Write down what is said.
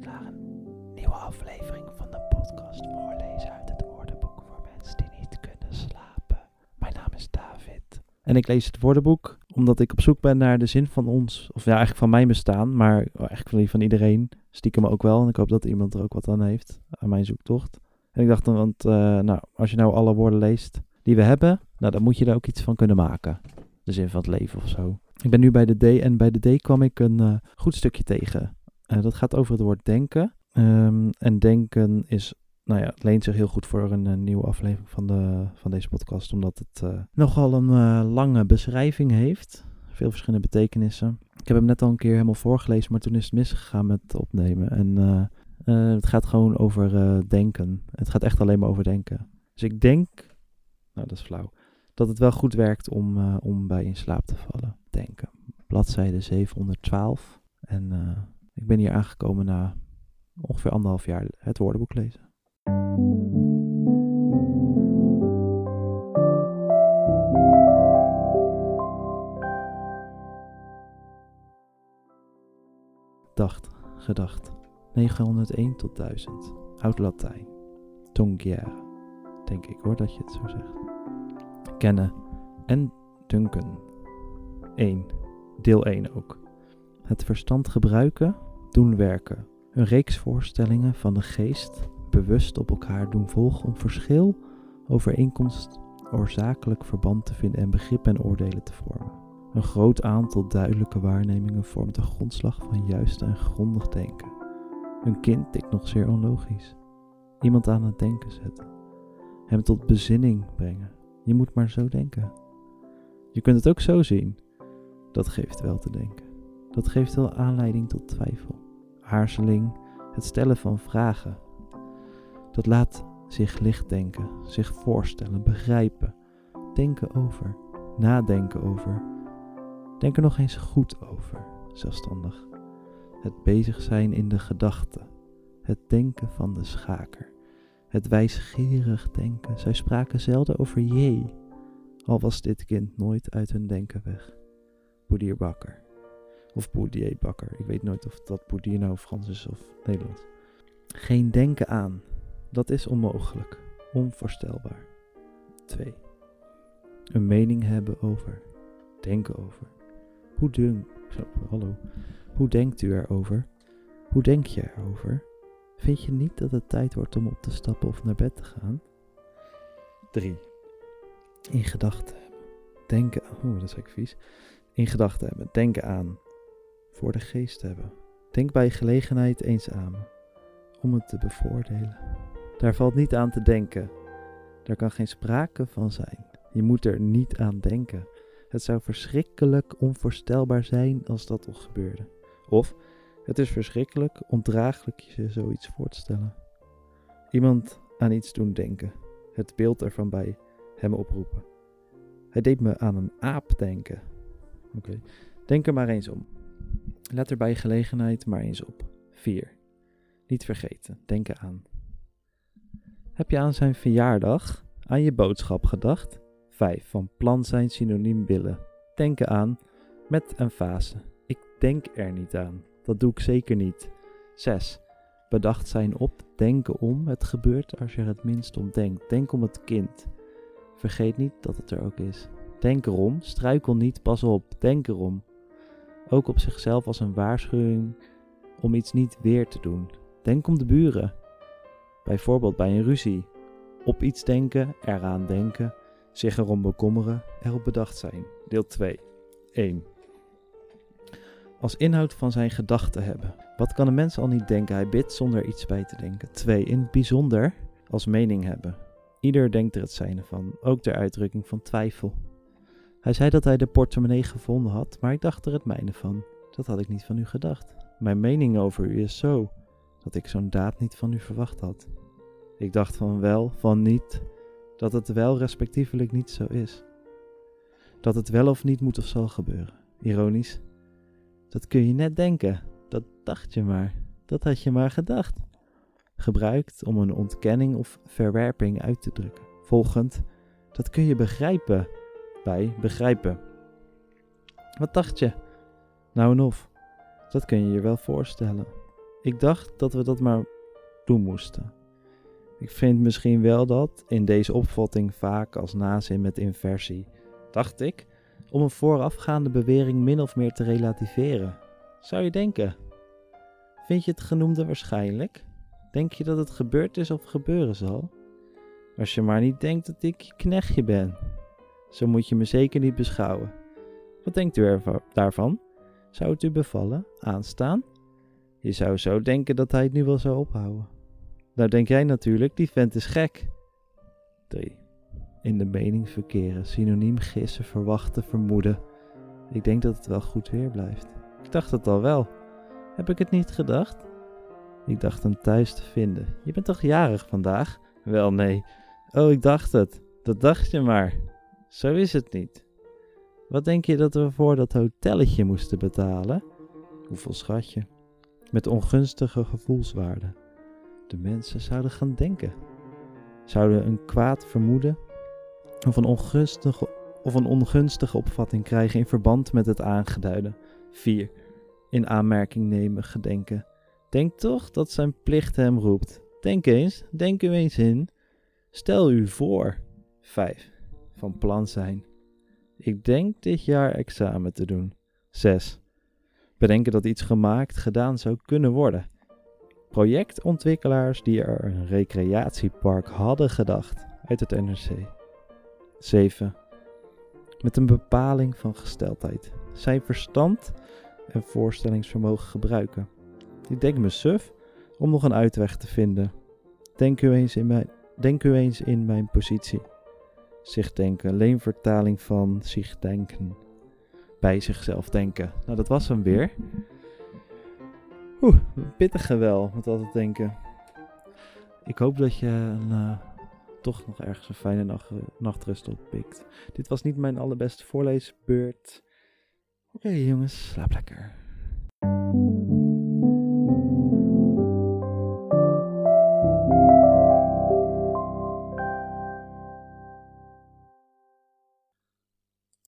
naar nieuwe aflevering van de podcast Voorlezen uit het woordenboek voor mensen die niet kunnen slapen. Mijn naam is David. En ik lees het woordenboek omdat ik op zoek ben naar de zin van ons, of ja, eigenlijk van mijn bestaan, maar eigenlijk van, van iedereen, stiekem ook wel. En ik hoop dat iemand er ook wat aan heeft, aan mijn zoektocht. En ik dacht dan, want uh, nou, als je nou alle woorden leest die we hebben, nou, dan moet je er ook iets van kunnen maken. De zin van het leven of zo. Ik ben nu bij de D en bij de D kwam ik een uh, goed stukje tegen. Uh, dat gaat over het woord denken. Um, en denken is, nou ja, leent zich heel goed voor een, een nieuwe aflevering van, de, van deze podcast, omdat het uh, nogal een lange beschrijving heeft. Veel verschillende betekenissen. Ik heb hem net al een keer helemaal voorgelezen, maar toen is het misgegaan met opnemen. En het gaat gewoon over denken. Het gaat echt alleen maar over denken. Dus ik denk, nou dat is flauw, dat het wel goed werkt om, om bij in slaap te vallen. Denken. Bladzijde 712. En ik ben hier aangekomen na ongeveer anderhalf jaar het woordenboek lezen. Dacht, gedacht. 901 tot 1000. Oud Latijn. Tongiere. Denk ik hoor dat je het zo zegt kennen en dunken. 1. Deel 1 ook. Het verstand gebruiken, doen werken. Een reeks voorstellingen van de geest bewust op elkaar doen volgen om verschil, overeenkomst, oorzakelijk verband te vinden en begrip en oordelen te vormen. Een groot aantal duidelijke waarnemingen vormt de grondslag van juist en grondig denken. Een kind tikt nog zeer onlogisch. Iemand aan het denken zetten. Hem tot bezinning brengen. Je moet maar zo denken. Je kunt het ook zo zien. Dat geeft wel te denken. Dat geeft wel aanleiding tot twijfel, aarzeling, het stellen van vragen. Dat laat zich licht denken, zich voorstellen, begrijpen, denken over, nadenken over. Denk er nog eens goed over, zelfstandig. Het bezig zijn in de gedachten, het denken van de schaker het wijsgerig denken. Zij spraken zelden over je, al was dit kind nooit uit hun denken weg. Boedier Bakker. Of Boedier Bakker. Ik weet nooit of dat Boedier nou Frans is of Nederlands. Geen denken aan. Dat is onmogelijk. Onvoorstelbaar. 2. Een mening hebben over. Denken over. Hoe denk... Hallo. Hoe denkt u erover? Hoe denk je erover? Vind je niet dat het tijd wordt om op te stappen of naar bed te gaan? 3. In gedachten hebben. Denken. Oeh, dat is eigenlijk vies. In gedachten hebben. Denken aan. Voor de geest hebben. Denk bij gelegenheid eens aan. Om het te bevoordelen. Daar valt niet aan te denken. Daar kan geen sprake van zijn. Je moet er niet aan denken. Het zou verschrikkelijk onvoorstelbaar zijn als dat toch gebeurde. Of het is verschrikkelijk, ondraaglijk je zoiets voor te stellen. Iemand aan iets doen denken, het beeld ervan bij hem oproepen. Hij deed me aan een aap denken. Oké, denk er maar eens om. Let er bij gelegenheid maar eens op. 4. Niet vergeten, denken aan. Heb je aan zijn verjaardag, aan je boodschap gedacht? 5. Van plan zijn synoniem willen. Denken aan, met een fase. Ik denk er niet aan. Dat doe ik zeker niet. 6. Bedacht zijn op, denken om. Het gebeurt als je er het minst om denkt. Denk om het kind. Vergeet niet dat het er ook is. Denk erom, struikel niet, pas op, denk erom. Ook op zichzelf als een waarschuwing om iets niet weer te doen. Denk om de buren. Bijvoorbeeld bij een ruzie. Op iets denken, eraan denken, zich erom bekommeren, erop bedacht zijn. Deel 2. 1 als inhoud van zijn gedachten hebben. Wat kan een mens al niet denken? Hij bidt zonder iets bij te denken. 2. In het bijzonder als mening hebben. Ieder denkt er het zijne van, ook ter uitdrukking van twijfel. Hij zei dat hij de portemonnee gevonden had, maar ik dacht er het mijne van. Dat had ik niet van u gedacht. Mijn mening over u is zo, dat ik zo'n daad niet van u verwacht had. Ik dacht van wel, van niet, dat het wel respectievelijk niet zo is. Dat het wel of niet moet of zal gebeuren. Ironisch, dat kun je net denken. Dat dacht je maar. Dat had je maar gedacht. Gebruikt om een ontkenning of verwerping uit te drukken. Volgend, dat kun je begrijpen. Bij begrijpen. Wat dacht je? Nou en of, dat kun je je wel voorstellen. Ik dacht dat we dat maar doen moesten. Ik vind misschien wel dat, in deze opvatting vaak als nazin met inversie, dacht ik, om een voorafgaande bewering min of meer te relativeren. Zou je denken? Vind je het genoemde waarschijnlijk? Denk je dat het gebeurd is of gebeuren zal? Als je maar niet denkt dat ik je knechtje ben. Zo moet je me zeker niet beschouwen. Wat denkt u er daarvan? Zou het u bevallen? Aanstaan? Je zou zo denken dat hij het nu wel zou ophouden. Nou denk jij natuurlijk, die vent is gek. 3. In de mening verkeren, synoniem gissen, verwachten, vermoeden. Ik denk dat het wel goed weer blijft. Ik dacht het al wel. Heb ik het niet gedacht? Ik dacht hem thuis te vinden. Je bent toch jarig vandaag? Wel nee. Oh, ik dacht het. Dat dacht je maar. Zo is het niet. Wat denk je dat we voor dat hotelletje moesten betalen? Hoeveel schat je? Met ongunstige gevoelswaarde. De mensen zouden gaan denken. Zouden een kwaad vermoeden of een ongunstige, of een ongunstige opvatting krijgen in verband met het aangeduide. 4. In aanmerking nemen, gedenken. Denk toch dat zijn plicht hem roept. Denk eens, denk u eens in. Stel u voor. 5. Van plan zijn. Ik denk dit jaar examen te doen. 6. Bedenken dat iets gemaakt, gedaan zou kunnen worden. Projectontwikkelaars die er een recreatiepark hadden gedacht uit het NRC. 7. Met een bepaling van gesteldheid. Zijn verstand en voorstellingsvermogen gebruiken. Ik denk me suf om nog een uitweg te vinden. Denk u eens in mijn, denk u eens in mijn positie. Zich denken, leenvertaling van zich denken. Bij zichzelf denken. Nou, dat was hem weer. Oeh, pittige wel, met altijd denken. Ik hoop dat je een, uh, toch nog ergens een fijne nacht, nachtrust oppikt. Dit was niet mijn allerbeste voorleesbeurt. Oké jongens, slaap lekker.